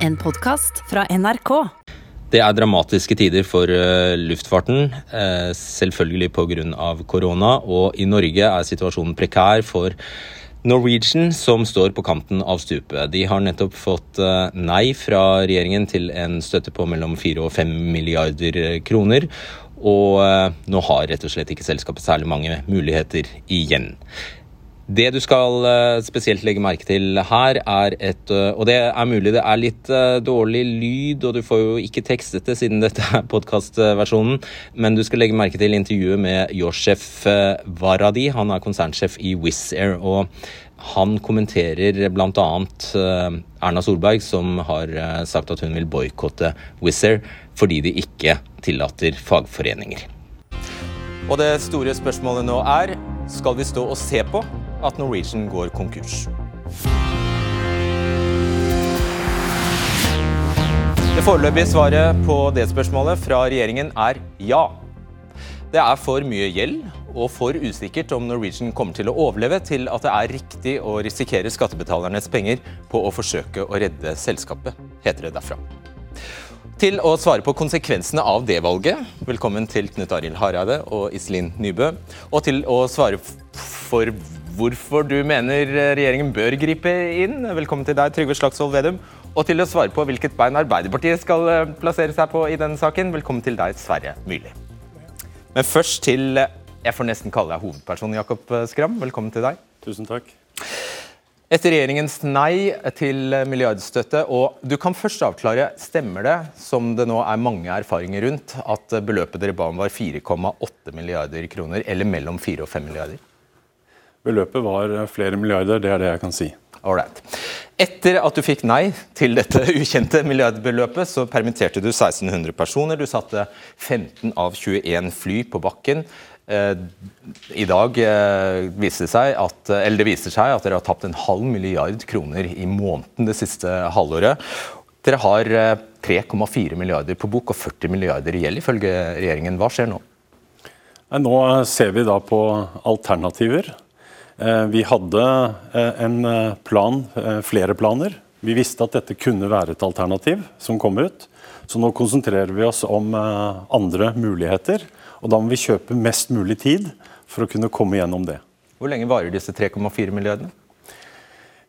En podkast fra NRK. Det er dramatiske tider for uh, luftfarten, uh, selvfølgelig pga. korona. Og i Norge er situasjonen prekær for Norwegian, som står på kanten av stupet. De har nettopp fått uh, nei fra regjeringen til en støtte på mellom 4 og 5 milliarder kroner. Og nå har rett og slett ikke selskapet særlig mange muligheter igjen. Det du skal eh, spesielt legge merke til her, er et eh, Og det er mulig det er litt eh, dårlig lyd, og du får jo ikke tekstet det siden dette er podkastversjonen, men du skal legge merke til intervjuet med Yoshef Varadi. Han er konsernsjef i Wizz Air. og han kommenterer bl.a. Erna Solberg, som har sagt at hun vil boikotte Wizz Air fordi de ikke tillater fagforeninger. Og det store spørsmålet nå er skal vi stå og se på at Norwegian går konkurs. Det foreløpige svaret på det spørsmålet fra regjeringen er ja. Det er for mye gjeld og for usikkert om Norwegian kommer til å overleve til at det er riktig å risikere skattebetalernes penger på å forsøke å redde selskapet, heter det derfra. Til å svare på konsekvensene av det valget, velkommen til Knut Arild Hareide og Iselin Nybø. Og til å svare for hvorfor du mener regjeringen bør gripe inn. Velkommen til deg, Trygve Slagsvold Vedum. Og til å svare på hvilket bein Arbeiderpartiet skal eh, plassere seg på i denne saken, velkommen til deg, Sverre Myrli. Men først til Jeg får nesten kalle deg hovedperson, Jakob Skram. Velkommen til deg. Tusen takk. Etter regjeringens nei til milliardstøtte, og du kan først avklare, stemmer det, som det nå er mange erfaringer rundt, at beløpet dere ba om var 4,8 milliarder kroner, eller mellom 4 og 5 milliarder? Beløpet var flere milliarder, det er det jeg kan si. Alright. Etter at du fikk nei til dette ukjente milliardbeløpet, så permitterte du 1600 personer. Du satte 15 av 21 fly på bakken. Eh, I dag eh, viser det seg at, eller det viser seg at dere har tapt en halv milliard kroner i måneden det siste halvåret. Dere har 3,4 eh, milliarder på bok og 40 milliarder i gjeld, ifølge regjeringen. Hva skjer nå? Nå ser vi da på alternativer. Eh, vi hadde eh, en eh, plan, flere planer. Vi visste at dette kunne være et alternativ som kom ut. Så nå konsentrerer vi oss om andre muligheter. Og da må vi kjøpe mest mulig tid for å kunne komme gjennom det. Hvor lenge varer disse 3,4 milliardene?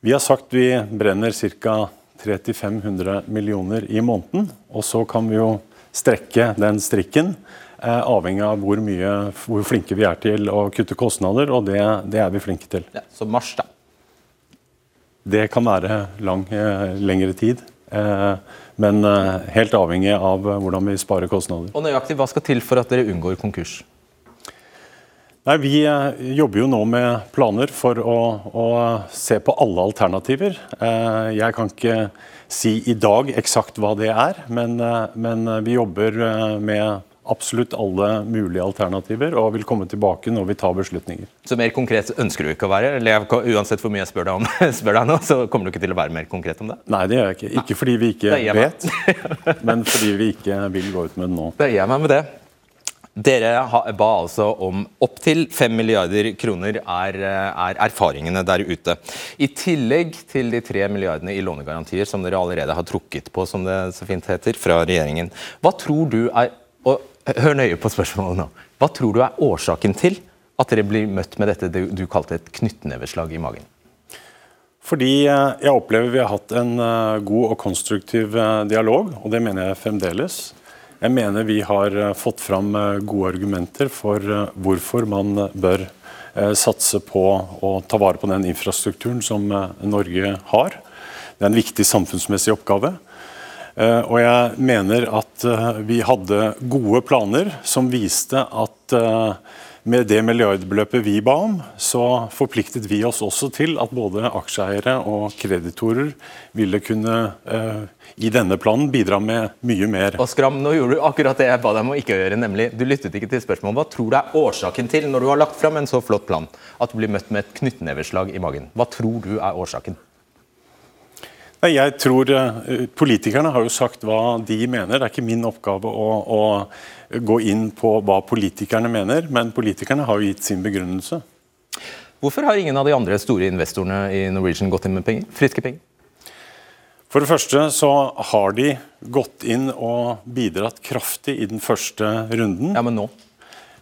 Vi har sagt vi brenner ca. 300-500 millioner i måneden. Og så kan vi jo strekke den strikken avhengig av hvor, mye, hvor, flinke vi er til å kutte kostnader, og det, det er vi flinke til. Ja, så mars, da? Det kan være lang, eh, lengre tid. Eh, men eh, helt avhengig av hvordan vi sparer kostnader. Og nøyaktig, Hva skal til for at dere unngår konkurs? Nei, Vi jobber jo nå med planer for å, å, se på alle alternativer. Jeg kan ikke si i dag eksakt hva det er, men, men vi jobber med absolutt alle mulige alternativer og vil komme tilbake når vi tar beslutninger. Så mer konkret ønsker du ikke å være? eller Uansett hvor mye jeg spør deg, om, spør deg nå, så kommer du ikke til å være mer konkret om det? Nei, det gjør jeg ikke. Ikke fordi vi ikke vet, men fordi vi ikke vil gå ut med det nå. Det gir jeg meg med det. Dere ba altså om opptil 5 milliarder kroner er, er, erfaringene der ute. I tillegg til de 3 milliardene i lånegarantier som dere allerede har trukket på, som det så fint heter, fra regjeringen. Hva tror du er Hør nøye på spørsmålet nå. Hva tror du er årsaken til at dere blir møtt med dette du kalte et knyttneveslag i magen? Fordi eh, jeg opplever vi har hatt en eh, god og konstruktiv eh, dialog, og det mener jeg fremdeles. Jeg mener vi har fått fram gode argumenter for hvorfor man bør satse på å ta vare på den infrastrukturen som Norge har. Det er en viktig samfunnsmessig oppgave. Eh, og jeg mener at eh, vi hadde gode planer som viste at eh, med det milliardbeløpet vi ba om, så forpliktet vi oss også til at både aksjeeiere og kreditorer ville kunne i denne planen bidra med mye mer. Og Skram, nå gjorde du akkurat det jeg ba deg om å ikke gjøre, nemlig du lyttet ikke til spørsmålet. Hva tror du er årsaken til, når du har lagt fram en så flott plan, at du blir møtt med et knyttneveslag i magen? Hva tror du er årsaken? Jeg tror eh, Politikerne har jo sagt hva de mener. Det er ikke min oppgave å, å gå inn på hva politikerne mener, men politikerne har jo gitt sin begrunnelse. Hvorfor har ingen av de andre store investorene i Norwegian gått inn med penger? friske penger? For det første så har de gått inn og bidratt kraftig i den første runden. Ja, men nå?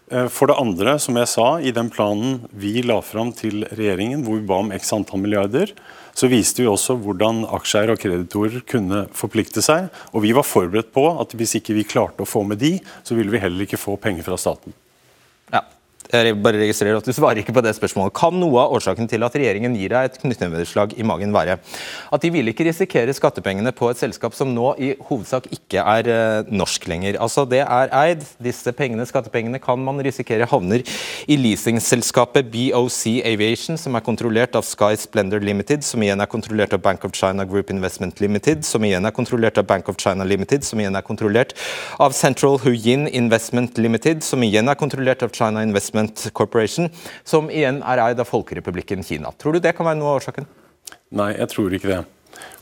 Eh, for det andre, som jeg sa, i den planen vi la fram til regjeringen, hvor vi ba om x antall milliarder, så viste vi også hvordan aksjeeiere og kreditorer kunne forplikte seg. Og vi var forberedt på at hvis ikke vi klarte å få med de, så ville vi heller ikke få penger fra staten. Jeg bare registrerer at du svarer ikke på det spørsmålet. Kan noe av årsaken til at regjeringen gir deg et knyttneveslag i magen være at de vil ikke risikere skattepengene på et selskap som nå i hovedsak ikke er uh, norsk lenger? Altså Det er eid. Disse pengene, skattepengene kan man risikere havner i leasingselskapet BOC Aviation, som er kontrollert av Sky Splendor Limited, som igjen er kontrollert av Bank of China Group Investment Limited, som igjen er kontrollert av Bank of China Limited, som igjen er kontrollert av Central Huyin Investment Limited, som igjen er kontrollert av China Investment Investment Corporation, som igjen er eid av Folkerepublikken Kina. Tror du det kan være noe av årsaken? Nei, jeg tror ikke det.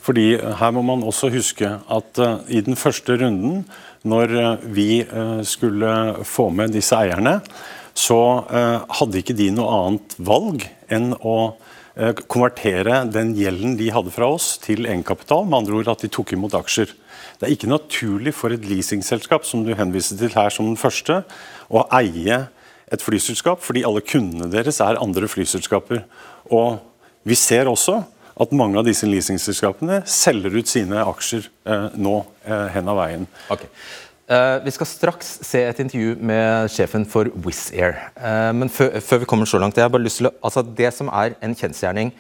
Fordi her må man også huske at uh, i den første runden, når uh, vi uh, skulle få med disse eierne, så hadde ikke de noe annet valg enn å konvertere den gjelden de hadde fra oss, til egenkapital. Med andre ord at de tok imot aksjer. Det er ikke naturlig for et leasingselskap som du henviser til her som den første, å eie et flyselskap, fordi alle kundene deres er andre flyselskaper. Og vi ser også at mange av disse leasingselskapene selger ut sine aksjer eh, nå eh, hen av veien. Okay. Uh, vi skal straks se et intervju med sjefen for Wizz Air. Uh, men før, før, vi kommer så langt, jeg har bare lyst til å, altså Det som er en kjensgjerning,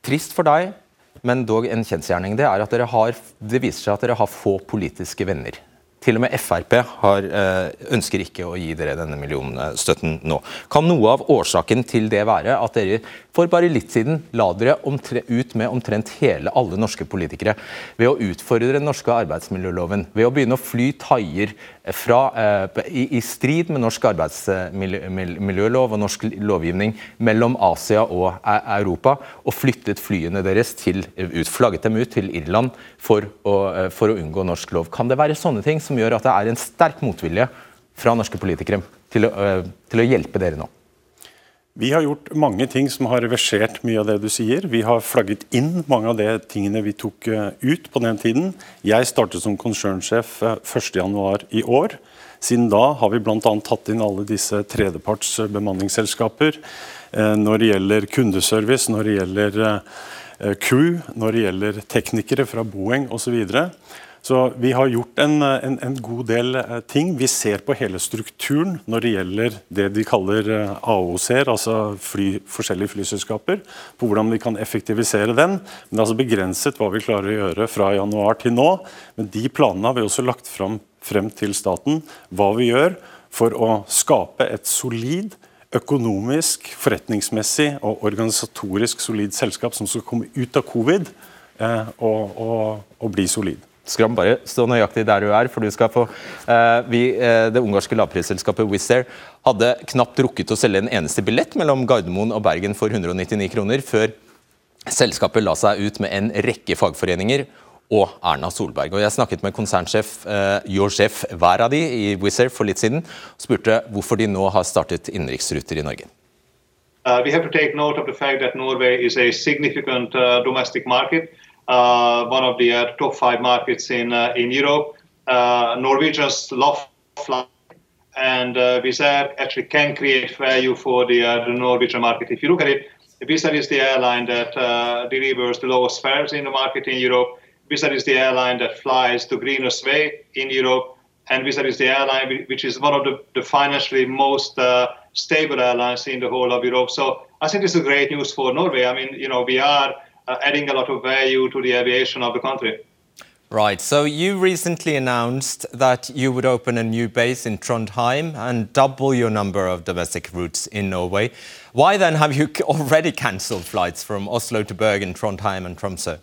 trist for deg, men dog en kjensgjerning, det er at dere har, det viser seg at dere har få politiske venner. Til og med Frp har, eh, ønsker ikke å gi dere denne millionstøtten nå. Kan noe av årsaken til det være at dere for bare litt siden la dere ut med omtrent hele alle norske politikere ved å utfordre den norske arbeidsmiljøloven, ved å begynne å fly thaier eh, i, i, strid med norsk arbeidsmiljølov og norsk lovgivning mellom Asia og e, Europa, og flyttet flyene deres til, ut, flagget dem ut til Irland for å, eh, for å unngå norsk lov. Kan det være sånne ting som som gjør at det er en sterk motvilje fra norske politikere til å, øh, til å hjelpe dere nå? Vi har gjort mange ting som har reversert mye av det du sier. Vi har flagget inn mange av de tingene vi tok øh, ut på den tiden. Jeg startet som konsernsjef 1.1 øh, i år. Siden da har vi bl.a. tatt inn alle disse tredjeparts bemanningsselskaper. Når det gjelder kundeservice, når det gjelder crew, når det gjelder teknikere fra Boeing osv. Så vi har gjort en, en, en, god del eh, ting. Vi ser på hele strukturen når det gjelder det de kaller eh, AOC-er, altså fly, forskjellige flyselskaper, på hvordan vi kan effektivisere den. Men det er altså begrenset hva vi klarer å gjøre fra januar til nå. Men de planene har vi også lagt frem, frem til staten, hva vi gjør for å skape et solid økonomisk, forretningsmessig og organisatorisk solid selskap som skal komme ut av covid eh, og, og, og bli solid. Skram, bare stå nøyaktig der du er, for du skal få uh, vi, uh, Det ungarske lavprisselskapet Wizz Air hadde knapt rukket å selge en eneste billett mellom Gardermoen og Bergen for 199 kroner, før selskapet la seg ut med en rekke fagforeninger og Erna Solberg. Og Jeg snakket med konsernsjef uh, Josef Veradi i Wizz Air for litt siden og spurte hvorfor de nå har startet innenriksruter i Norge. Uh, we have to take note of the fact that Norway is a significant uh. Uh, one of the uh, top five markets in uh, in Europe. Norwegians love flying, and Wizz Air actually can create value for the, the Norwegian market. If you look at it, Wizz is the airline that delivers the lowest fares in the market in Europe. Wizz is the airline that flies the greenest way in Europe, and Wizz is the airline which is one of the, the financially most uh, stable airlines in the whole of Europe. So I think this is great news for Norway. I mean, you know, we are uh, adding a lot of value to the aviation of the country. Right. So you recently announced that you would open a new base in Trondheim and double your number of domestic routes in Norway. Why then have you already cancelled flights from Oslo to Bergen, Trondheim, and Tromsø?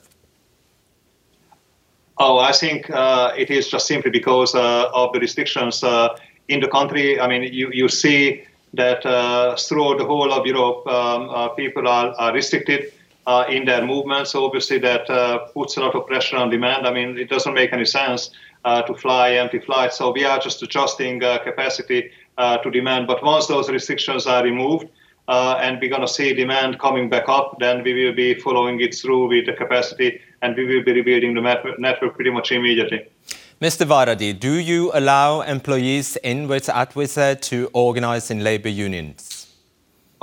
Oh, I think uh, it is just simply because uh, of the restrictions uh, in the country. I mean, you, you see that uh, throughout the whole of Europe, um, uh, people are, are restricted uh, in their movements. Obviously, that uh, puts a lot of pressure on demand. I mean, it doesn't make any sense uh, to fly empty flights. So we are just adjusting uh, capacity uh, to demand. But once those restrictions are removed, uh, and we're going to see demand coming back up, then we will be following it through with the capacity and we will be rebuilding the network pretty much immediately. Mr. Varadi, do you allow employees in with at to organize in labor unions?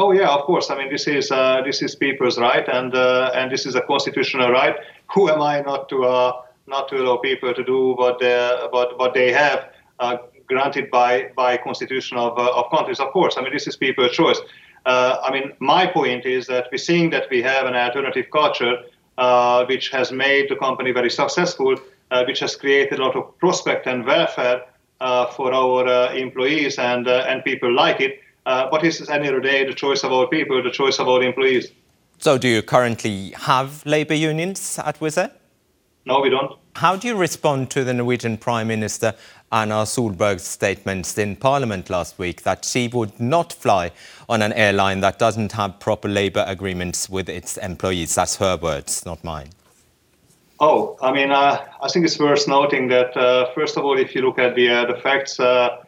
Oh yeah, of course. I mean, this is uh, this is people's right, and uh, and this is a constitutional right. Who am I not to uh, not to allow people to do what they what what they have uh, granted by by constitution of uh, of countries? Of course. I mean, this is people's choice. Uh, I mean, my point is that we're seeing that we have an alternative culture which has made the company very successful which has created a lot of prospect and welfare for our employees and and people like it. But it's at the end of the day the choice of our people, the choice of our employees. So, do you currently have labour unions at Wizz Air? No, we don't. How do you respond to the Norwegian Prime Minister Anna Solberg's statements in Parliament last week that she would not fly on an airline that doesn't have proper labour agreements with its employees? That's her words, not mine. Oh, I mean, uh, I think it's worth noting that uh, first of all, if you look at the uh, the facts, uh,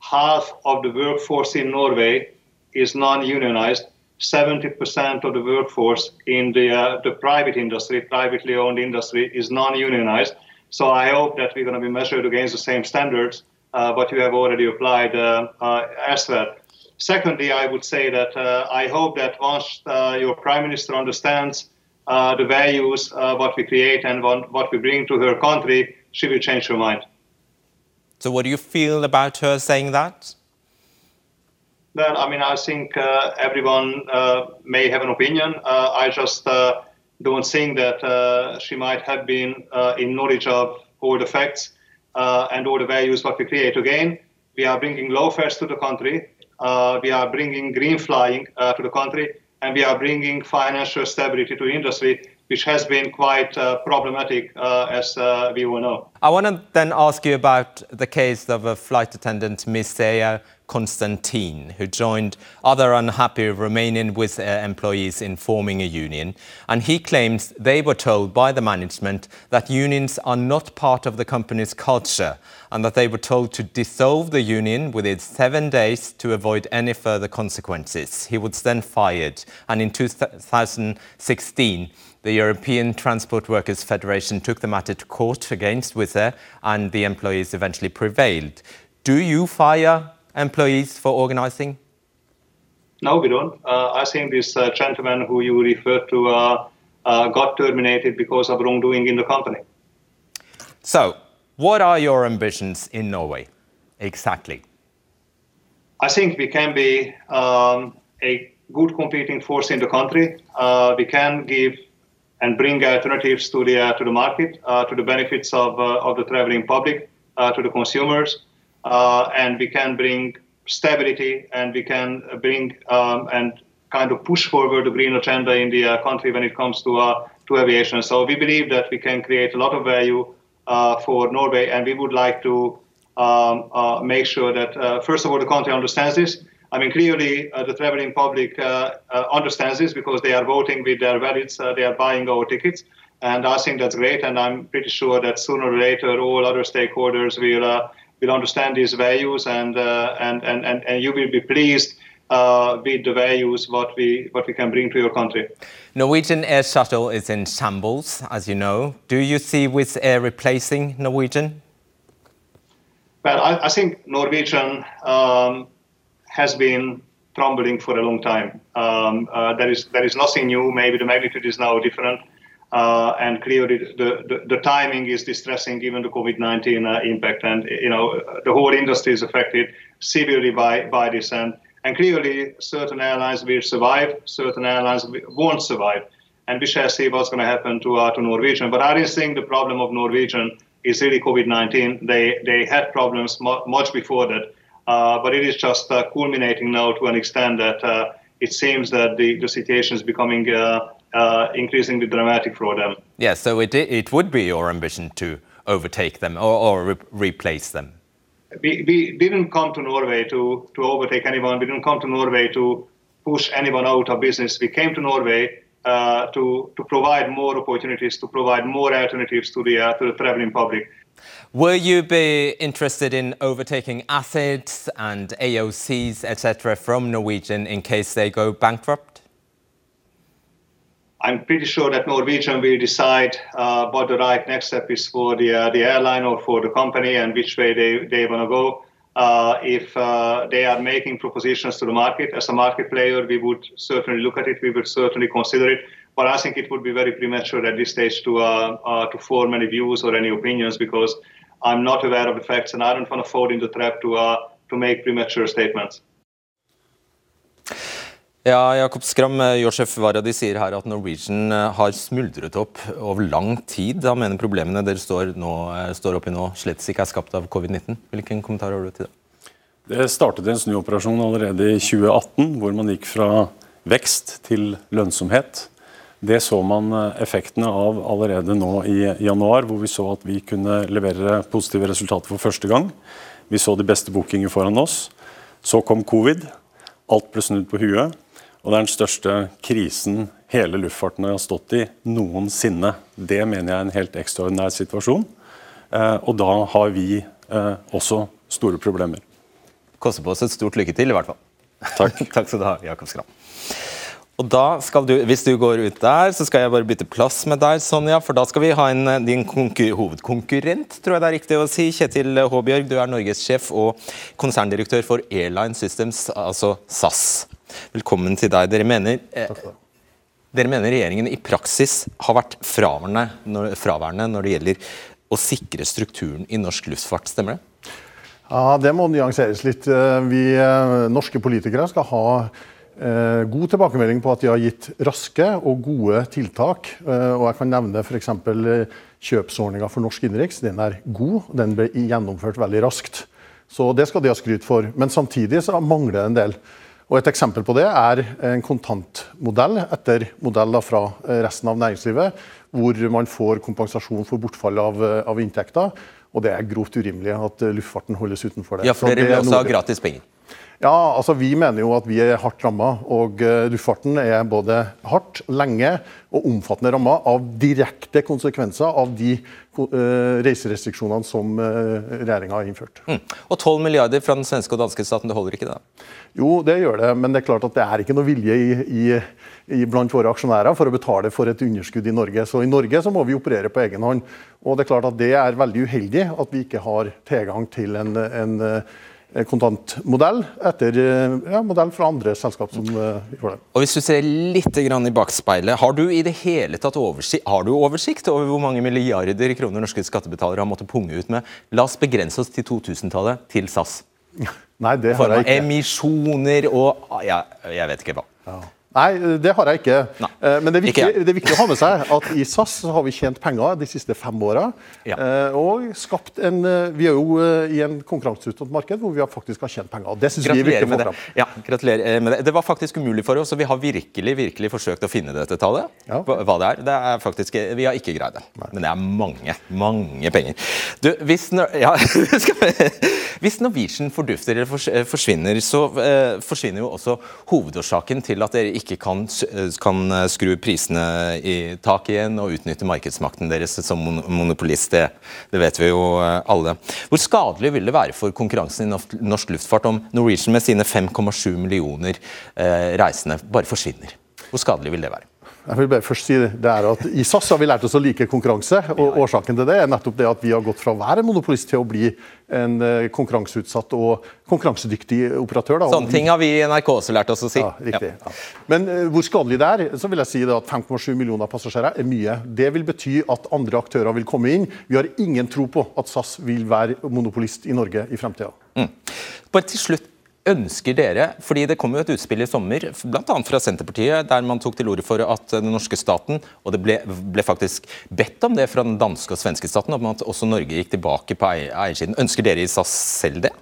half of the workforce in Norway is non-unionized. Seventy percent of the workforce in the uh, the private industry, privately owned industry, is non-unionized. So I hope that we're going to be measured against the same standards, uh, but you have already applied as well. Secondly, I would say that I hope that once your prime minister understands uh, the values, uh, what we create, and what, what we bring to her country, she will change her mind. So, what do you feel about her saying that? Well, I mean, I think uh, everyone uh, may have an opinion. Uh, I just uh, don't think that she might have been in knowledge of all the facts and all the values what we create. Again, we are bringing low fares to the country. we are bringing green flying to the country and we are bringing financial stability to industry, which has been quite uh, problematic, uh, as uh, we all know. I want to then ask you about the case of a flight attendant, Mircea Constantin, who joined other unhappy Romanian Wizz Air employees in forming a union. And he claims they were told by the management that unions are not part of the company's culture and that they were told to dissolve the union within seven days to avoid any further consequences. He was then fired. And in 2016, the European Transport Workers Federation took the matter to court against Wizz Air and the employees eventually prevailed. Do you fire employees for organizing? No, we don't. Uh, I think this uh, gentleman who you referred to uh, uh, got terminated because of wrongdoing in the company. So, what are your ambitions in Norway exactly? I think we can be um, a good competing force in the country. Uh, we can give and bring alternatives to the uh, to the market, to the benefits of of the traveling public, to the consumers uh, and we can bring stability and we can bring um, and kind of push forward the green agenda in the uh, country when it comes to uh, to aviation. So we believe that we can create a lot of value uh, for Norway, and we would like to um, uh, make sure that uh, first of all the country understands this. I mean, clearly the traveling public understands this because they are voting with their wallets, they are buying our tickets, and I think that's great. And I'm pretty sure that sooner or later all other stakeholders will will understand these values and uh, and, and, and and you will be pleased uh, with the values what we what we can bring to your country. Norwegian Air Shuttle is in shambles, as you know. Do you see Wizz Air replacing Norwegian? Well, I, I think Norwegian um, has been crumbling for a long time. Um, uh, there is there is nothing new. Maybe the magnitude is now different. Uh, and clearly the, the, the, timing is distressing given the COVID-19 uh, impact and you know the whole industry is affected severely by, by this and, and clearly certain airlines will survive, certain airlines won't survive and we shall see what's going to happen to, uh, to Norwegian. But I don't think the problem of Norwegian is really COVID-19. They, they had problems mu- much before that, but it is just uh, culminating now to an extent that uh, it seems that the, the situation is becoming uh, increasingly dramatic for them. Yeah, so it, it would be your ambition to overtake them or, or re replace them? We, we didn't come to Norway to, to overtake anyone. We didn't come to Norway to push anyone out of business. We came to Norway uh, to, to provide more opportunities, to provide more alternatives to the, uh, to the traveling public. Will you be interested in overtaking assets and AOCs, etc., from Norwegian in case they go bankrupt? I'm pretty sure that Norwegian will decide uh, what the right next step is for the uh, the airline or for the company and which way they, they want to go. Uh, if uh, they are making propositions to the market as a market player, we would certainly look at it. We would certainly consider it. But I think it would be very premature at this stage to uh, uh, to form any views or any opinions because I'm not aware of the facts and I don't want to fall into the trap to to make premature statements. Ja, Jakob Skram, eh, Josef Varadi sier her at Norwegian eh, har smuldret opp over lang tid. Han mener problemene dere står, nå, eh, står oppi nå slett ikke er skapt av covid-19. Hvilken kommentar har du til det? Det startet en snuoperasjon allerede i 2018, hvor man gikk fra vekst til lønnsomhet. Det så man effektene av allerede nå i januar, hvor vi så at vi kunne levere positive resultater for første gang. Vi så de beste bookinger foran oss. Så kom covid. Alt ble snudd på huet. Og det er den største krisen hele luftfarten har stått i noensinne. Det mener jeg er en helt ekstraordinær situasjon. Eh, og da har vi eh, også store problemer. Koste på oss et stort lykke til, i hvert fall. Takk. Takk skal du ha, Jakob Skram. Og da skal du, Hvis du går ut der, så skal jeg bare bytte plass med deg, Sonja. For da skal vi ha en, eh, din hovedkonkurrent, tror jeg det er riktig å si. Kjetil Håbjørg, du er norgessjef og konserndirektør for Airline Systems, altså SAS. Velkommen til deg. Dere mener, eh, dere mener regjeringen i praksis har vært fraværende når, fraværende når det gjelder å sikre strukturen i norsk luftfart, stemmer det? Ja, Det må nyanseres litt. Eh, vi eh, norske politikere skal ha god tilbakemelding på at de har gitt raske og gode tiltak. Eh, og Jeg kan nevne f.eks. kjøpsordninga for norsk innenriks. Den er god. Den ble gjennomført veldig raskt. Så det skal de ha skryt for. Men samtidig så mangler det en del. Og Et eksempel på det er en kontantmodell etter modell fra eh, resten av næringslivet, hvor man får kompensasjon for bortfall av, eh, av inntekter. Og det er grovt urimelig at eh, luftfarten holdes utenfor det. Ja, for dere vil også ha gratis penger? Ja, altså Vi mener jo at vi er hardt ramma. Og luftfarten er både hardt, lenge og omfattende ramma av direkte konsekvenser av de reiserestriksjonene som regjeringa har innført. Mm. Og 12 milliarder fra den svenske og danske staten, det holder ikke det? Jo, det gjør det, men det er klart at det er ikke noe vilje i, i, i blant våre aksjonærer for å betale for et underskudd i Norge. Så i Norge så må vi operere på egen hånd. Og det er klart at det er veldig uheldig at vi ikke har tilgang til en, en, en kontantmodell etter ja, modell fra andre selskap som uh, gjør det. Og Hvis du ser litt i bakspeilet, har du i det hele tatt oversikt, har du oversikt over hvor mange milliarder kroner norske skattebetalere har måttet punge ut med? La oss begrense oss til 2000-tallet, til SAS. Nei, det har jeg ikke. Emisjoner og ja, Jeg vet ikke hva. Ja. Nei, det har jeg ikke. Nei. Eh, men det er, viktig, det er, viktig, å ha med seg at i SAS har vi tjent penger de siste fem åra. Ja. Eh, og skapt en eh, Vi er jo i en konkurranseutsatt marked hvor vi faktisk har tjent penger. Det syns vi er viktig å få fram. Ja, gratulerer med det. Det var faktisk umulig for oss, og vi har virkelig virkelig forsøkt å finne dette tallet. Ja. Hva det er. Det er faktisk, Vi har ikke greid det. Nei. Men det er mange, mange penger. Du, hvis, ja, hvis Norwegian fordufter eller forsvinner, så forsvinner jo også hovedårsaken til at dere ikke kan, eh, kan, eh, skru prisene i tak igjen og utnytte markedsmakten deres som monopolist. Det, det, vet vi jo eh, alle. Hvor skadelig vil det være for konkurransen i norsk luftfart om Norwegian med sine 5,7 millioner reisende bare forsvinner? Hvor skadelig vil det være? Jeg vil bare først si det er at I SAS har vi lært oss å like konkurranse. og Årsaken til det er nettopp det at vi har gått fra å være monopolist til å bli en eh, konkurranseutsatt og konkurransedyktig operatør. Da. Sånne ting har vi i NRK også lært oss å si. Ja, riktig. Ja. Men uh, hvor skadelig det er, så vil jeg si at 5,7 millioner passasjerer er mye. Det vil bety at andre aktører vil komme inn. Vi har ingen tro på at SAS vil være monopolist i Norge i fremtida. Mm. Bare til slutt, Ønsker dere, fordi Det kom jo et utspill i sommer blant annet fra Senterpartiet, der man tok til orde for at den norske staten, og det ble, ble, faktisk bedt om det fra den danske og svenske staten, om at også Norge gikk tilbake på eiersiden. Ønsker dere i SAS selv det?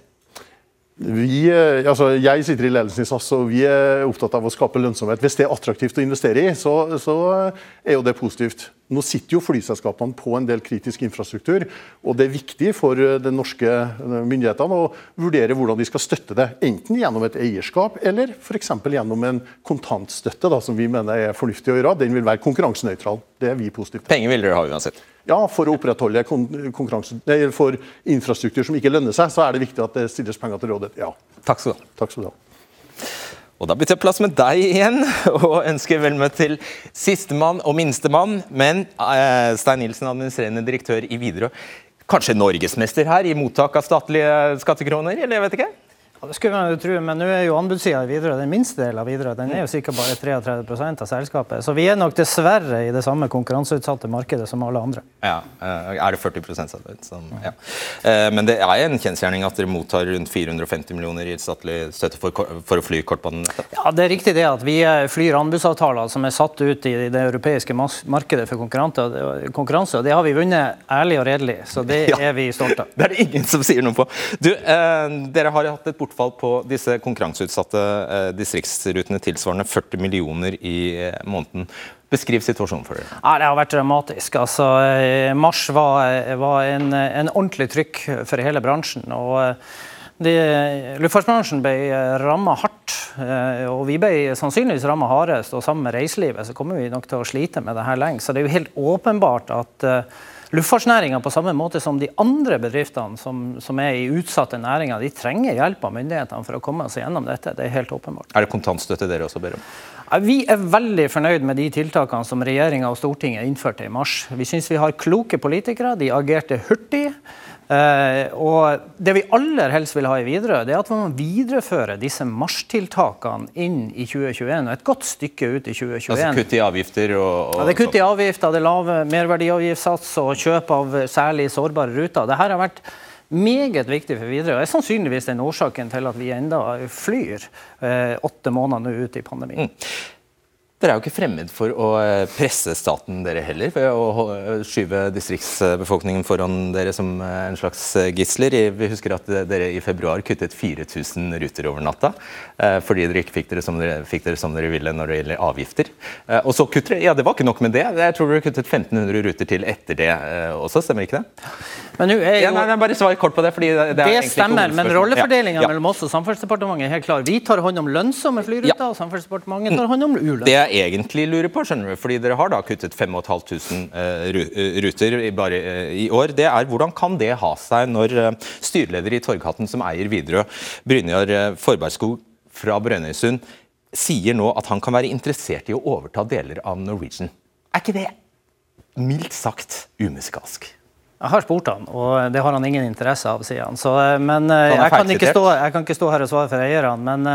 Vi, eh, altså jeg sitter i ledelsen i SAS og vi er opptatt av å skape lønnsomhet. Hvis det er attraktivt å investere i, så, så er jo det positivt. Nå sitter jo flyselskapene på en del kritisk infrastruktur, og det er viktig for eh, de norske eh, myndighetene å vurdere hvordan de skal støtte det. Enten gjennom et eierskap eller f.eks. gjennom en kontantstøtte, da, som vi mener er fornuftig å gjøre. Den vil være konkurransenøytral. Det er vi positive til. Penger vil dere ha uansett? Ja, for å opprettholde for infrastruktur som ikke lønner seg, så er det viktig at det stilles penger til rådighet. Ja. Takk skal du ha. Takk skal du ha. Og da bytter jeg plass med deg igjen, og ønsker vel møtt til sistemann og minstemann. Men eh, Stein Nilsen, administrerende direktør i Widerøe. Kanskje norgesmester her i mottak av statlige skattekroner, eller jeg vet ikke? Ja, det skulle man jo tro, men nå er jo anbudssida i Widerøe den minste delen av Widerøe. Den er jo sikkert bare 33% av selskapet. Så vi er nok dessverre i det samme konkurranseutsatte markedet som alle andre. Ja, eh, Er det 40 av det? Ja. Eh, men det er en kjensgjerning at dere mottar rundt 450 millioner i statlig støtte for, for å fly kortbanenettet? Ja, det er riktig det at vi eh, flyr anbudsavtaler som er satt ut i det europeiske markedet for konkurranse. Og det har vi vunnet ærlig og redelig, så det ja. er vi stolte av. Det er det ingen som sier noe på. Du, eh, dere har hatt et bort bortfall på disse konkurranseutsatte eh, distriktsrutene tilsvarende 40 millioner i eh, måneden. Beskriv situasjonen for dere. Ja, det har vært dramatisk. Altså, eh, mars var, var en, en, ordentlig trykk for hele bransjen. og luftfartsbransjen ble ramma hardt, og vi ble sannsynligvis ramma hardest. Og sammen med reiselivet så kommer vi nok til å slite med det her lenge. Så det er jo helt åpenbart at Luftfartsnæringa på samme måte som de andre bedriftene som, som er i utsatte næringer, de trenger hjelp av myndighetene for å komme seg gjennom dette. Det er helt åpenbart. Er det kontantstøtte dere også ber om? Vi er veldig fornøyd med de tiltakene som regjeringa og Stortinget innførte i mars. Vi syns vi har kloke politikere. De agerte hurtig. Uh, og Det vi aller helst vil ha i Widerøe, er at man viderefører disse marsjtiltakene inn i 2021 og et godt stykke ut i 2021. Altså Kutt i avgifter og, og ja, Det er kutt i avgifter, det er lave merverdiavgiftssats og kjøp av særlig sårbare ruter. Dette har vært meget viktig for Widerøe. Det er sannsynligvis den årsaken til at vi enda flyr eh, åtte måneder nå ut i pandemien. Mm. Dere er jo ikke fremmed for å eh, presse staten dere heller, ved å skyve distriktsbefolkningen foran dere som eh, en slags eh, gisler. Vi husker at dere i februar kuttet 4000 ruter over natta fordi dere ikke fikk dere, som dere, fikk dere som dere ville når det gjelder avgifter. Og så kutter dere, ja det var ikke nok med det, jeg tror dere kuttet 1500 ruter til etter det også, stemmer ikke det? Men nu er jo... Ja, nei, nei, bare svar kort på det. fordi Det, det, det stemmer, men rollefordelinga ja. mellom oss og Samferdselsdepartementet er helt klar. Vi tar hånd om lønnsomme flyruter, og Samferdselsdepartementet tar hånd om ulønnsomme. Det jeg egentlig lurer på, skjønner du, fordi dere har da kuttet 5500 uh, ruter bare uh, i år, det er hvordan kan det ha seg når uh, styreleder i Torghatten, som eier Widerøe, Brynjar Forbergskog fra Brønnøysund, sier nå at han kan være interessert i å overta deler av Norwegian. Er ikke det mildt sagt umusikalsk? Jeg har spurt han, og det har han ingen interesse av, sier han. Så, eh, men eh, jeg kan, stå, jeg kan, ikke stå, her og svare for eierne. Men,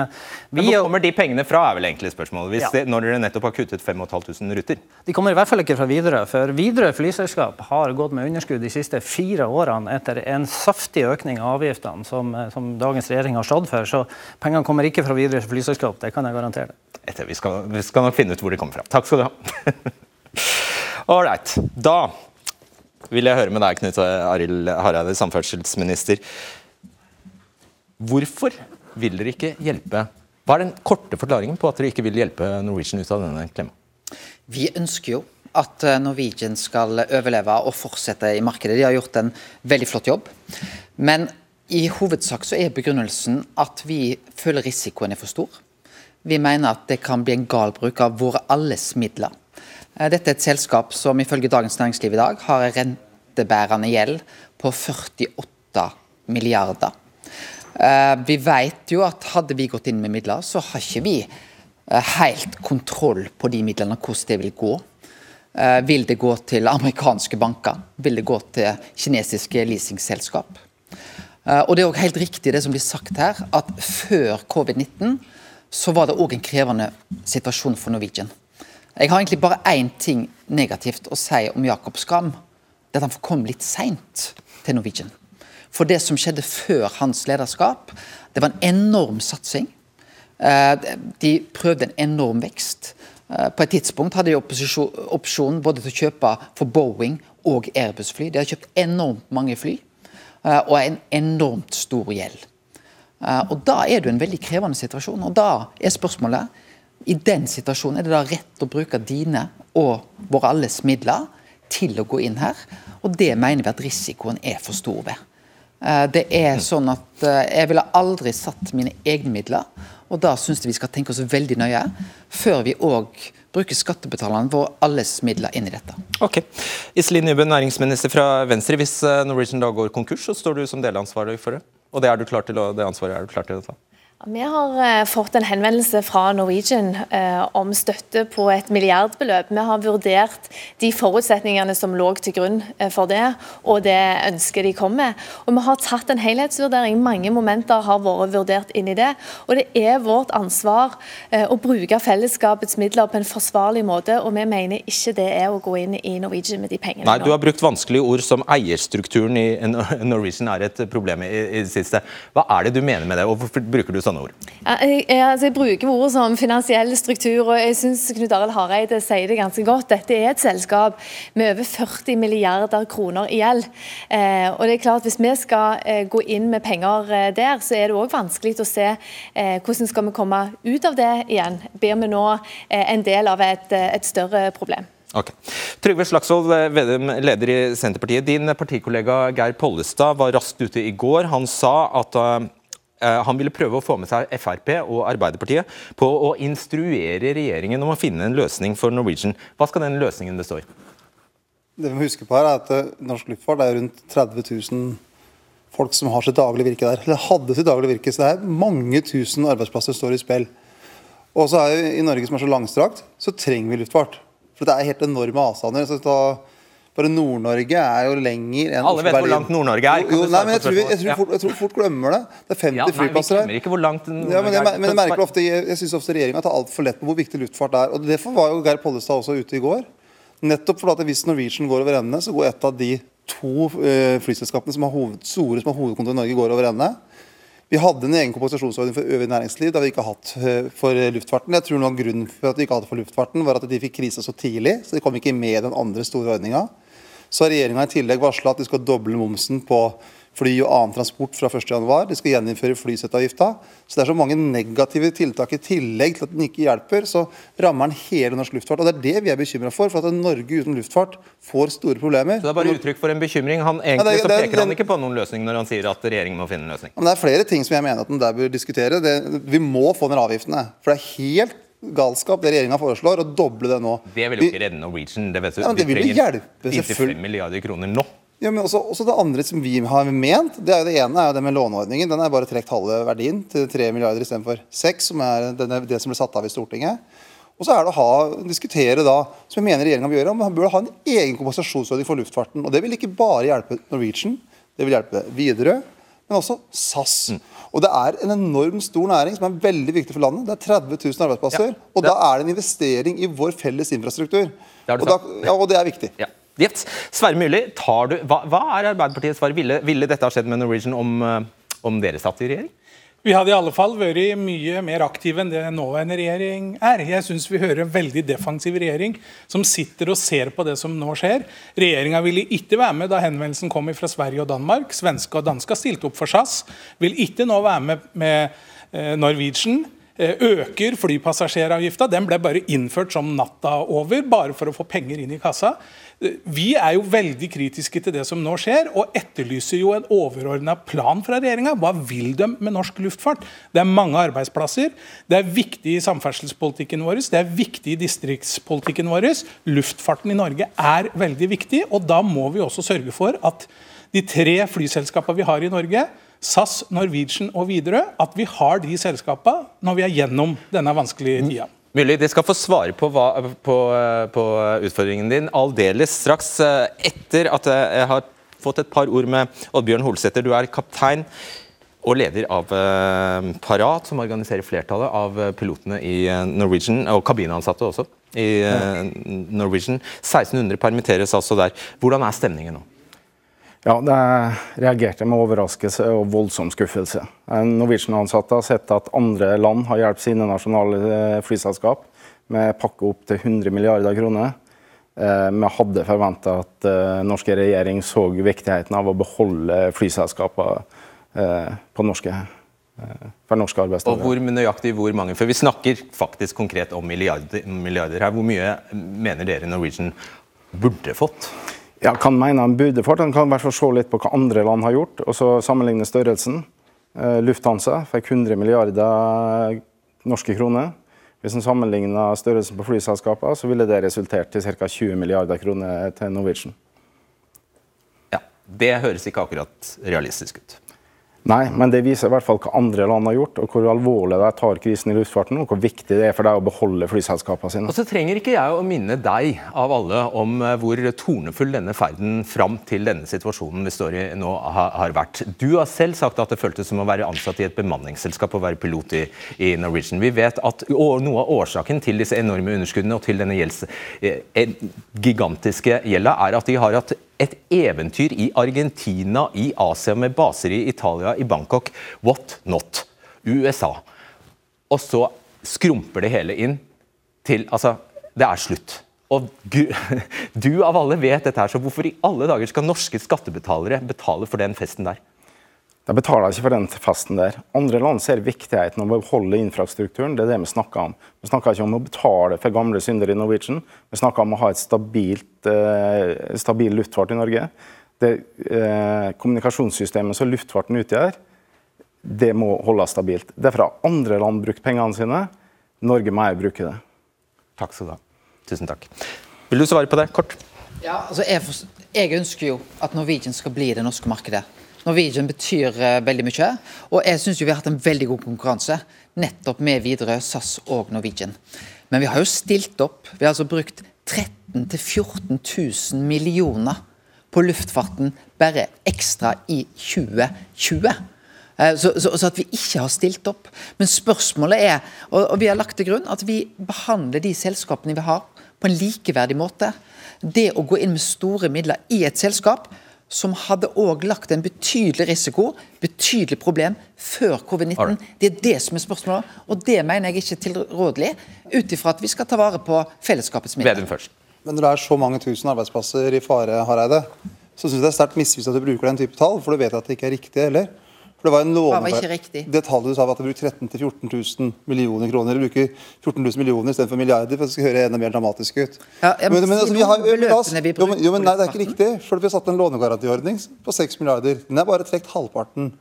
vi, men hvor kommer de pengene fra, er vel egentlig spørsmålet. Ja. Det, når dere nettopp har kuttet 5500 ruter? De kommer i hvert fall ikke fra Widerøe. For Widerøe flyselskap har gått med underskudd de siste fire årene etter en saftig økning av avgiftene som, som dagens regjering har stått for. Så pengene kommer ikke fra Widerøe flyselskap, det kan jeg garantere. Etter, vi, skal, vi skal nok finne ut hvor de kommer fra. Takk skal du ha. Ålreit. Da vil jeg høre med deg, Knut Arild Hareide, samferdselsminister. Hvorfor vil dere ikke hjelpe Hva er den korte forklaringen på at dere ikke vil hjelpe Norwegian ut av denne klemma? Vi ønsker jo at eh, Norwegian skal overleve og fortsette i markedet. De har gjort en veldig flott jobb. Men i hovedsak så er begrunnelsen at vi føler risikoen er for stor. Vi mener at det kan bli en gal bruk av våre alles midler. Eh, dette er et selskap som ifølge Dagens Næringsliv i dag har en rentebærende gjeld på 48 milliarder. Eh, vi vet jo at hadde vi gått inn med midler, så har ikke vi eh, helt kontroll på de midlene, hvordan det vil gå. Vil det gå til amerikanske banker? Vil det gå til kinesiske leasingselskap? Og Det er også helt riktig det som blir sagt her, at før covid-19 så var det òg en krevende situasjon for Norwegian. Jeg har egentlig bare én ting negativt å si om Jakob Skram. Det er at han kom litt seint til Norwegian. For det som skjedde før hans lederskap, det var en enorm satsing. Eh, de prøvde en enorm vekst. Eh, på et tidspunkt hadde de opsjonen både til å kjøpe for Boeing og Airbus-fly. De har kjøpt enormt mange fly eh, og en enormt stor gjeld. Og Da er det en veldig krevende situasjon. og Da er spørsmålet i den situasjonen er det da rett å bruke dine og våre alles midler til å gå inn her. Og det mener vi at risikoen er for stor ved. Eh, det er sånn at eh, Jeg ville aldri satt mine egne midler, og da syns jeg vi skal tenke oss veldig nøye før vi òg bruker skattebetalerne våre alles midler inn i dette. Ok. Iselin Nybø, næringsminister fra Venstre. Hvis eh, Norwegian da går konkurs, så står du som delansvarlig for det? Og det, er du klar til å, det ansvaret er du klar til å ta? Vi har eh, fått en henvendelse fra Norwegian eh, om støtte på et milliardbeløp. Vi har vurdert de forutsetningene som lå til grunn eh, for det, og det ønsket de kom med. Og Vi har tatt en helhetsvurdering. Mange momenter har vært vurdert inn i det. Og det er vårt ansvar å bruke fellesskapets midler på en forsvarlig måte, og vi mener ikke det er å gå inn i Norwegian med de pengene. Nei, Du har brukt vanskelige ord som eierstrukturen i Norwegian er et problem i, i det siste. Hva er det du mener med det, og hvorfor bruker du sånne ord? Jeg, jeg, altså jeg, bruker ord som finansiell struktur, og jeg syns Knut Arild Hareide sier det ganske godt. Dette er et selskap med over 40 milliarder kroner i gjeld. Eh, og det er klart Hvis vi skal eh, gå inn med penger eh, der, så er det òg vanskelig å se eh, hvordan skal vi komme ut av det igjen. Blir vi nå eh, en del av et, eh, et større problem? Ok. Trygve Slagsvold Vedum, leder i Senterpartiet. Din partikollega Geir Pollestad var raskt ute i går. Han sa at han ville prøve å få med seg Frp og Arbeiderpartiet på å instruere regjeringen om å finne en løsning for Norwegian. Hva skal den løsningen bestå i? Det vi må huske på her er at eh, Norsk luftfart er rundt 30 000 folk som har sitt daglige virke der. Eller hadde sitt daglige virke. Så det er mange tusen arbeidsplasser som står i spill. Og så er i Norge som er så langstrakt, så trenger vi luftfart. For det er helt enorme avstander. Så da bare Nord-Norge er jo lenger enn Alle vet hvor langt Nord-Norge er. Jo, jo, nei, men jeg tror, jeg, tror fort, jeg tror, fort, glemmer det. Det er 50 ja, nei, flyplasser her. Ikke hvor langt ja, men, jeg, men jeg merker ofte, jeg, jeg syns ofte regjeringa tar altfor lett på hvor viktig luftfart er. og Derfor var jo Geir Pollestad også ute i går. Nettopp fordi at hvis Norwegian går over ende, så går et av de to uh, flyselskapene som har hoved, store som har hovedkontor i Norge, går over ende. Vi hadde en egen kompensasjonsordning for øvrig næringsliv. Det har vi ikke hatt eh, for luftfarten. Jeg tror noe av Grunnen for at vi ikke hadde for luftfarten, var at de fikk krise så tidlig. så de kom ikke med den andre store ordninga. Så har regjeringa i tillegg varsla at de skal doble momsen på fly og annen transport fra 1.1. De skal gjeninnføre flysettavgifta. Så det er så mange negative tiltak i tillegg til at den ikke hjelper. Så rammer den hele norsk luftfart. Og det er det vi er bekymra for. For at Norge uten luftfart får store problemer. Så det er bare uttrykk for en bekymring? Han, egentlig ja, det, det, så peker den, han ikke på noen løsning når han sier at regjeringen må finne en løsning? Men det er flere ting som jeg mener at den der bør diskutere. Det, vi må få ned avgiftene. For det er helt galskap det regjeringa foreslår, å doble det nå. Det vil jo ikke redde Norwegian. Det vet du. Ja, det vil jo hjelpe, selvfølgelig. 5 milliarder kroner nå. Ja, men også, også, Det andre som vi har ment, det er jo det ene er jo det med låneordningen. Den er bare trukket halve verdien til 3 milliarder istedenfor 6, som er det, det som ble satt av i Stortinget. Og så er det å ha, diskutere da, som jeg mener regjeringa vil gjøre, om man bør ha en egen kompensasjonsordning for luftfarten. Og Det vil ikke bare hjelpe Norwegian, det vil hjelpe Widerøe, men også SAS. Mm. Og Det er en enorm stor næring som er veldig viktig for landet. Det er 30 000 arbeidsplasser. Ja, og da er det en investering i vår felles infrastruktur. Det og, da, ja, og det er viktig. Ja. Yes. Sverre Myrli, hva, hva, er Arbeiderpartiets svar? Ville, ville, dette ha skjedd med Norwegian om, eh, om dere satt i regjering? Vi hadde i alle fall vært mye mer aktive enn det nåværende regjering er. Jeg syns vi hører en veldig defensiv regjering som sitter og ser på det som nå skjer. Regjeringa ville ikke være med da henvendelsen kom fra Sverige og Danmark. Svenske og danske stilte opp for SAS. Vil ikke nå være med med eh, Norwegian. Eh, øker flypassasjeravgifta. Den ble bare innført som natta over, bare for å få penger inn i kassa. Eh, vi er jo veldig kritiske til det som nå skjer, og etterlyser jo en overordna plan fra regjeringa. Hva vil de med norsk luftfart? Det er mange arbeidsplasser. Det er viktig i samferdselspolitikken vår, det er viktig i distriktspolitikken vår. Luftfarten i Norge er veldig viktig, og da må vi også sørge for at de tre flyselskapene vi har i Norge, SAS, Norwegian og Widerøe, at vi har de selskapene når vi er gjennom denne vanskelige tida. Mulig de skal få svare på, hva, på, på utfordringen din aldeles straks. Eh, etter at jeg har fått et par ord med Oddbjørn Holsæter. Du er kaptein og leder av Parat, som organiserer flertallet av pilotene i eh, Norwegian, og kabinansatte også i Norwegian. 1600 permitteres altså der. Hvordan er stemningen nå? Ja, det reagerte med overraskelse og voldsom skuffelse. Norwegian-ansatte har sett at andre land har hjulpet sine nasjonale eh, flyselskap med pakke opp til 100 milliarder kroner. Eh, vi hadde forventa at uh, norske regjering så viktigheten av å beholde flyselskapene på norske, for norske arbeidstakere. Og hvor nøyaktig hvor mange? For Vi snakker faktisk konkret om milliarder, milliarder her. Hvor mye mener dere Norwegian burde fått? Ja, kan mene han burde fått. Han kan i hvert fall se litt på hva andre land har gjort, og så sammenligne størrelsen. Eh, Lufthansa fikk 100 milliarder norske kroner. Hvis en sammenligner størrelsen på flyselskapene, så ville det resultert i ca. 20 milliarder kroner til Norwegian. Ja, Det høres ikke akkurat realistisk ut. Nei, men det viser i hvert fall hva andre land har gjort, og hvor alvorlig de tar krisen i luftfarten, og hvor viktig det er for deg å beholde flyselskapene sine. Og så trenger ikke jeg å minne deg av alle om eh, hvor tornefull denne ferden fram til denne situasjonen vi står i nå har vært. Du har selv sagt at det føltes som å være ansatt i et bemanningsselskap og være pilot i, i Norwegian. Vi vet at noe av årsaken til disse enorme underskuddene og til denne gjelds, eh, gigantiske gjelda er at de har hatt et eventyr i Argentina, i Asia, med baser i Italia, i Bangkok. What not? USA. Og så skrumper det hele inn til Altså, det er slutt. Og du av alle vet dette her, så hvorfor i alle dager skal norske skattebetalere betale for den festen der? De betaler ikke for den festen der. Andre land ser viktigheten av å beholde infrastrukturen. Det er det vi snakker om. Vi snakker ikke om å betale for gamle synder i Norwegian. Vi snakker om å ha et stabilt, eh, stabil luftfart i Norge. Det eh, kommunikasjonssystemet som luftfarten utgjør, det må holdes stabilt. Derfor har andre land brukt pengene sine. Norge må også bruke det. Takk skal du ha. Tusen takk. Vil du svare på det, kort? Ja, altså jeg, jeg ønsker jo at Norwegian skal bli det norske markedet. Norwegian betyr uh, veldig mye. Og jeg syns vi har hatt en veldig god konkurranse nettopp med Widerøe, SAS og Norwegian. Men vi har jo stilt opp. Vi har altså brukt 13 000-14 000 millioner på luftfarten bare ekstra i 2020. Eh, så, så, så, at vi ikke har stilt opp. Men spørsmålet er, og, og vi har lagt til grunn, at vi behandler de selskapene vi har på en likeverdig måte. Det å gå inn med store midler i et selskap som hadde òg lagt en betydelig risiko, betydelig problem, før covid-19. Det er det som er spørsmålet, og det mener jeg ikke er tilrådelig, ut ifra at vi skal ta vare på fellesskapets midler. Men når det er så mange tusen arbeidsplasser i fare, Hareide, så syns jeg det er sterkt misvisende at du bruker den type tall, for du vet at det ikke er riktig heller. For det var en låne... Det tallet du sa var at du bruker 13 000-14 000 millioner kroner. Du bruker 14 000 millioner istedenfor milliarder, for det skal høre enda mer dramatisk ut. Ja, jeg men, men, altså, vi har, beløpene vi jo, men, jo, men nei, det er ikke riktig. For vi har satt en lånegarantiordning på 6 milliarder. Den er bare trukket halvparten.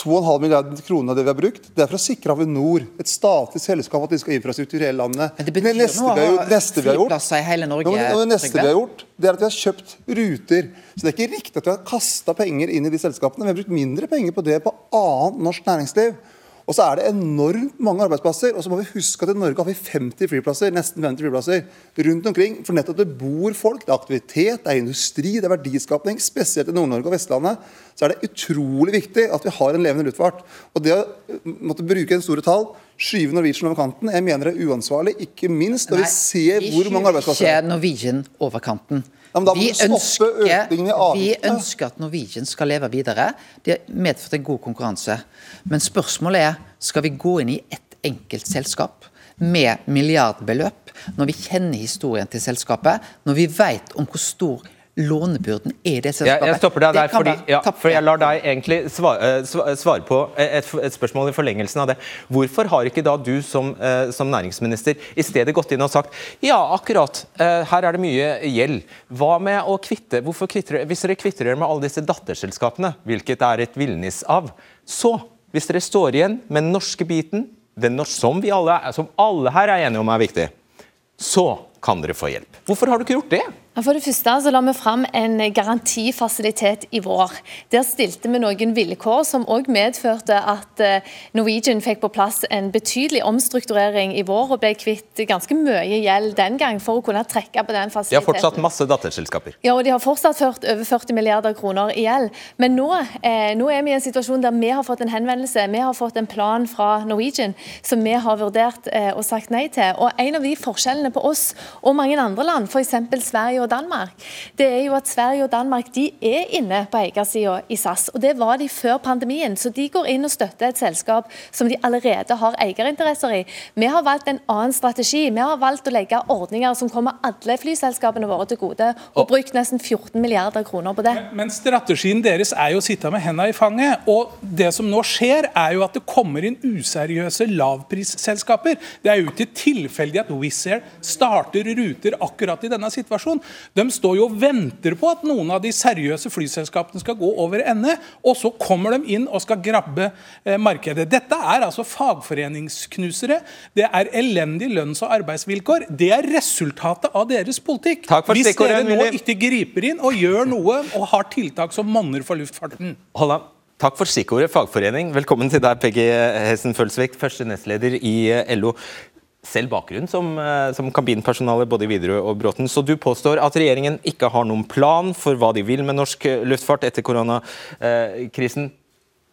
2,5 milliarder kroner av det vi har brukt, det er for å sikre Avinor, et statlig selskap, at de skal ha infrastruktur i hele landet. Men det betyr neste, vi har gjort, neste vi har gjort, i hele Norge. Ja, det neste vi har gjort, det er at vi har kjøpt ruter. Så det er ikke riktig at vi har kasta penger inn i de selskapene. Vi har brukt mindre penger på det på annet norsk næringsliv. Og så er det enormt mange arbeidsplasser. Og så må vi huske at i Norge har vi 50 flyplasser, nesten 50 flyplasser rundt omkring. For nettopp det bor folk, det er aktivitet, det er industri, det er verdiskapning. Spesielt i Nord-Norge og Vestlandet så er det utrolig viktig at vi har en levende luftfart. Og det å måtte bruke en store tall, skyve Norwegian over kanten, jeg mener det er uansvarlig. Ikke minst når Nei, vi ser hvor mange arbeidsplasser Ikke Norwegian over kanten. Vi, ønsker, vi, ønsker, at Norwegian skal leve videre. Det har medført en god konkurranse. Men spørsmålet er skal vi gå inn i ett enkelt selskap med milliardbeløp, når vi kjenner historien til selskapet, når vi vet om hvor stor lånebyrden er det selskapet. Jeg, jeg stopper deg der, fordi, ja, for jeg lar deg egentlig svare, eh, svare på et, et, spørsmål i forlengelsen av det. Hvorfor har ikke da du som, eh, som, næringsminister i stedet gått inn og sagt ja, akkurat, eh, her er det mye gjeld. Hva med å kvitte, hvorfor kvitter, Hvis dere kvitter dere med alle disse datterselskapene, hvilket er et villnis av, så, hvis dere står igjen med den norske biten, den norske, som, vi alle, som alle her er enige om er viktig, så kan dere få hjelp. Hvorfor har du ikke gjort det? For det første så la vi fram en garantifasilitet i vår. Der stilte vi noen vilkår som òg medførte at eh, Norwegian fikk på plass en betydelig omstrukturering i vår og ble kvitt ganske mye gjeld den gang for å kunne trekke på den fasiliteten. De har fortsatt masse datterselskaper. Ja, og de har fortsatt ført over 40 milliarder kroner i gjeld. Men nå, eh, nå, er vi i en situasjon der vi har fått en henvendelse, vi har fått en plan fra Norwegian som vi har vurdert eh, og sagt nei til. Og En av de forskjellene på oss og mange andre land, f.eks. Sverige og Danmark, det er jo at Sverige og Danmark de er inne på eiersida i SAS. og Det var de før pandemien. Så de går inn og støtter et selskap som de allerede har eierinteresser i. Vi har valgt en annen strategi. Vi har valgt å legge ordninger som kommer alle flyselskapene våre til gode, og brukt nesten 14 milliarder kroner på det. Men, men strategien deres er jo å sitte med hendene i fanget. Og det som nå skjer, er jo at det kommer inn useriøse lavprisselskaper. Det er jo ikke tilfeldig at Wizz Air starter ruter akkurat i denne situasjonen. De står jo og venter på at noen av de seriøse flyselskapene skal gå over ende, og så kommer de inn og skal grabbe eh, markedet. Dette er altså fagforeningsknusere. Det er elendige lønns- og arbeidsvilkår. Det er resultatet av deres politikk. Hvis dere nå ikke griper inn og gjør noe og har tiltak som monner for luftfarten. Hold. Takk for stikkordet fagforening. Velkommen til deg, Peggy Hessen Følsvik, første nestleder i eh, LO. Selv bakgrunn som, eh, som kabinpersonale både i Widerøe og Bråten. Så du påstår at regjeringen ikke har noen plan for hva de vil med norsk luftfart etter koronakrisen.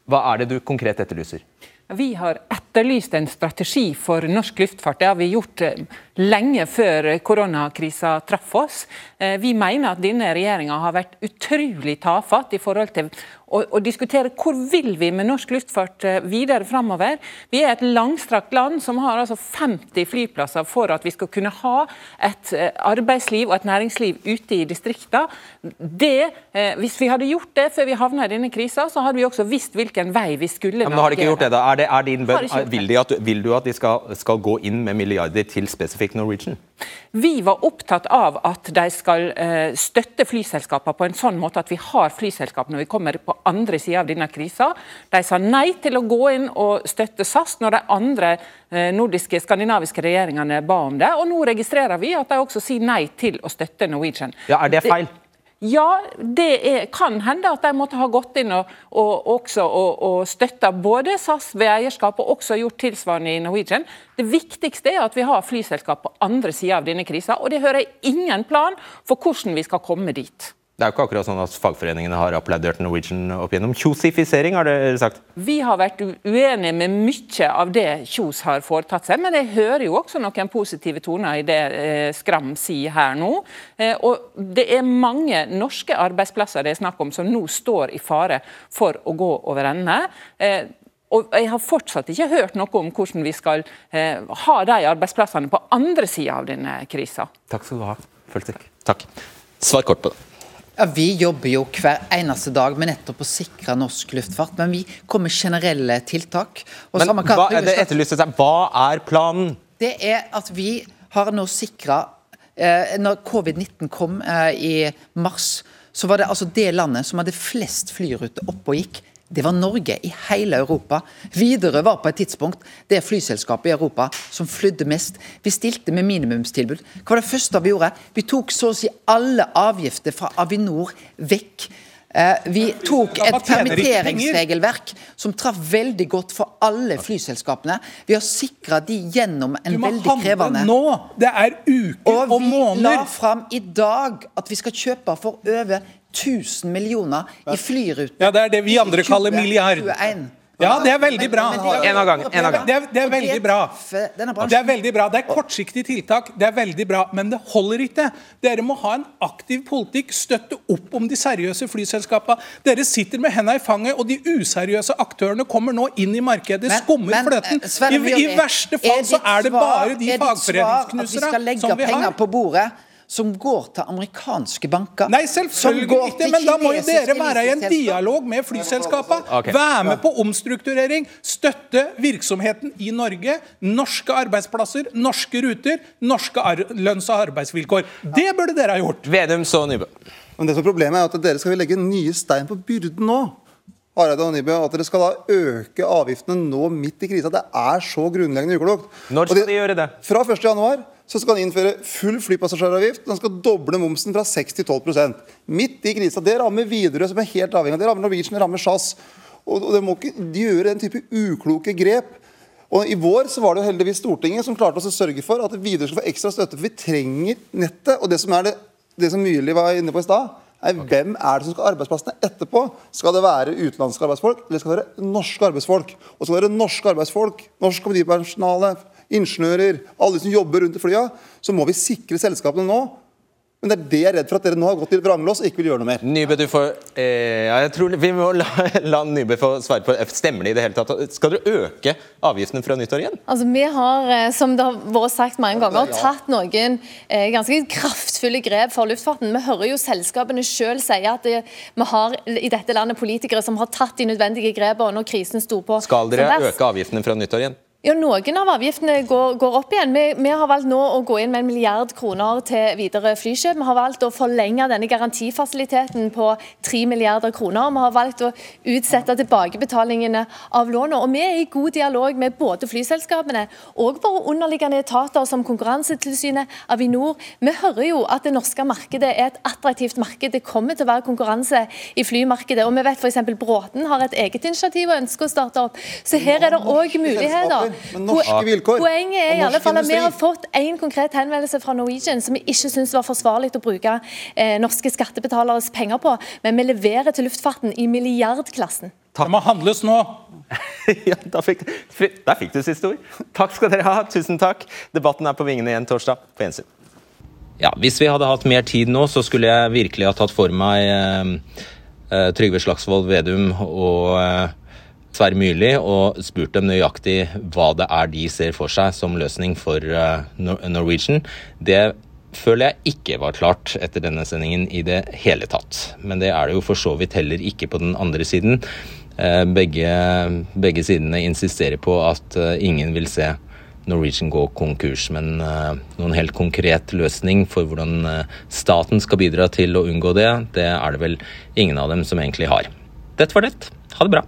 Hva er det du konkret etterlyser? Vi har etterlyst en strategi for norsk luftfart. Det har vi gjort eh, lenge før koronakrisa traff oss. Eh, vi mener at denne regjeringa har vært utrolig tafatt i forhold til å, å, diskutere hvor vil vi med norsk luftfart eh, videre framover. Vi er et langstrakt land som har altså 50 flyplasser for at vi skal kunne ha et eh, arbeidsliv og et næringsliv ute i distriktene. Eh, hvis vi hadde gjort det før vi havna i denne krisa, så hadde vi også visst hvilken vei vi skulle ja, men har de ikke gjort det da? Er, det, er din bønn, vil, at, vil, du at de skal, skal gå inn med milliarder til spesifikt Norwegian? Vi var opptatt av at de skal uh, støtte flyselskapene på en sånn måte at vi har flyselskap når vi kommer på andre sida av denne krisa. De sa nei til å gå inn og støtte SAS når de andre uh, nordiske skandinaviske regjeringene ba om det. Og nå registrerer vi at de også sier nei til å støtte Norwegian. Ja, Er det feil? Ja, det er, kan hende at de måtte ha gått inn og, og, og, og støtta både SAS ved eierskap og også gjort tilsvarende i Norwegian. Det viktigste er at vi har flyselskap på andre sida av denne krisa, og det hører ingen plan for hvordan vi skal komme dit. Det er jo ikke akkurat sånn at fagforeningene har applaudert Norwegian opp gjennom. Kjosifisering, har dere sagt? Vi har vært uenige med mye av det Kjos har foretatt seg, men jeg hører jo også noen positive toner i det eh, Skram sier her nå. Eh, og det er mange norske arbeidsplasser det er snakk om som nå står i fare for å gå over ende. Eh, og jeg har fortsatt ikke hørt noe om hvordan vi skal eh, ha de arbeidsplassene på andre sida av denne krisa. Takk skal du ha, Følsik. Takk. Svar kort på det. Ja, Vi jobber jo hver eneste dag med nettopp å sikre norsk luftfart, men vi kommer med generelle tiltak. men hva, det etterlyste seg. Hva er planen? Det er at vi har nå sikra eh, Når covid-19 kom eh, i mars, så var det altså det landet som hadde flest flyruter oppe og gikk det var Norge i hele Europa. Widerøe var på et tidspunkt det flyselskapet i Europa som flydde mest. Vi stilte med minimumstilbud. Hva var det første vi gjorde? Vi tok så å si alle avgifter fra Avinor vekk. Eh, vi tok et permitteringsregelverk som traff veldig godt for alle flyselskapene. Vi har sikra de gjennom en veldig krevende Du må handle nå! Det er uker og, og måneder. Og vi la fram i dag at vi skal kjøpe for over 1000 millioner i flyruter. Ja, det er det vi andre kaller milliard. Ja, det er veldig bra. En av gangen. en av gang. Det, er, det er veldig bra. Det er veldig bra. Det er kortsiktige tiltak, det er veldig bra, men det holder ikke. Dere må ha en aktiv politikk, støtte opp om de seriøse flyselskapene. Dere sitter med hendene i fanget, og de useriøse aktørene kommer nå inn i markedet, skummer fløten. Eh, I, I verste fall så er det bare de fagforeningsknuserne som vi har. Er ditt svar at vi skal legge penger på bordet? Som går til amerikanske banker. Nei, selvfølgelig ikke, men da må jo dere være i en dialog med flyselskapene. Okay. Være med på omstrukturering, støtte virksomheten i Norge. Norske arbeidsplasser, norske ruter, norske lønns- og arbeidsvilkår. Det burde dere ha gjort. Vedum så Nybø. Men det som er Problemet er at dere skal legge nye stein på byrden nå. Hareide og Nybø, at dere skal da øke avgiftene nå midt i krisa. Det er så grunnleggende uklokt. Når skal de gjøre det? Fra 1.1 så skal han innføre full flypassasjeravgift. Han skal doble momsen fra 6 til 12% Midt i krisa. Det rammer Widerøe, som er helt avhengig av det. rammer Norwegian, det rammer SAS. Og, det må ikke de gjøre den type ukloke grep. Og I vår så var det jo heldigvis Stortinget som klarte å sørge for at Widerøe skal få ekstra støtte. For vi trenger nettet. Og det som er det, det som Myrli var inne på i stad, er okay. hvem er det som skal ha arbeidsplassene etterpå? Skal det være utenlandske arbeidsfolk, eller skal det være norske arbeidsfolk? Og skal det være norske arbeidsfolk, norsk komedipersonale, ingeniører, alle de som jobber rundt i flya, så må vi sikre selskapene nå. Men det er det jeg er redd for at dere nå har gått til vranglås og ikke vil gjøre noe mer. Nybø, du får, eh, ja, jeg tror Vi må la, la Nybø få svare på Stemmer det i det hele tatt? Skal dere øke avgiftene fra nyttår igjen? Altså, Vi har, eh, som det har vært sagt mange ganger, tatt noen eh, ganske kraftfulle grep for luftfarten. Vi hører jo selskapene selv si at det, vi har i dette landet politikere som har tatt de nødvendige grepene når krisen sto på. Skal dere øke avgiftene fra nyttår igjen? Ja, Noen av avgiftene går, går opp igjen. Vi, vi, har valgt nå å gå inn med en milliard kroner til videre flykjøp. Vi har valgt å forlenge denne garantifasiliteten på 3 milliarder kroner. Vi har valgt å utsette tilbakebetalingene av lånet. Og vi er i god dialog med både flyselskapene og våre underliggende etater som Konkurransetilsynet, Avinor. Vi hører jo at det norske markedet er et attraktivt marked. Det kommer til å være konkurranse i flymarkedet. Og vi vet f.eks. Bråten har et eget initiativ og ønsker å starte opp. Så her er det òg muligheter. Men norske vilkår. Poenget er i alle fall at vi har fått en konkret henvendelse fra Norwegian som vi ikke syns var forsvarlig å bruke eh, norske skattebetaleres penger på, men vi leverer til luftfarten i milliardklassen. Det må handles nå. ja, da fikk, der fikk du siste ord. Takk skal dere ha. Tusen takk. Debatten er på vingene igjen torsdag. På gjensyn. Ja, hvis vi hadde hatt mer tid nå, så skulle jeg virkelig ha tatt for meg eh, eh, Trygve Slagsvold Vedum og eh, Sverre Myrli og spurt dem nøyaktig hva det er de ser for seg som løsning for eh, Norwegian. Det føler jeg ikke var klart etter denne sendingen i det hele tatt. Men det er det jo for så vidt heller ikke på den andre siden. Eh, Begge, begge sidene insisterer på at eh, ingen vil se Norwegian gå konkurs, men noen helt konkret løsning for hvordan staten skal bidra til å unngå det, det er det vel ingen av dem som egentlig har. Dette var det. Ha det bra.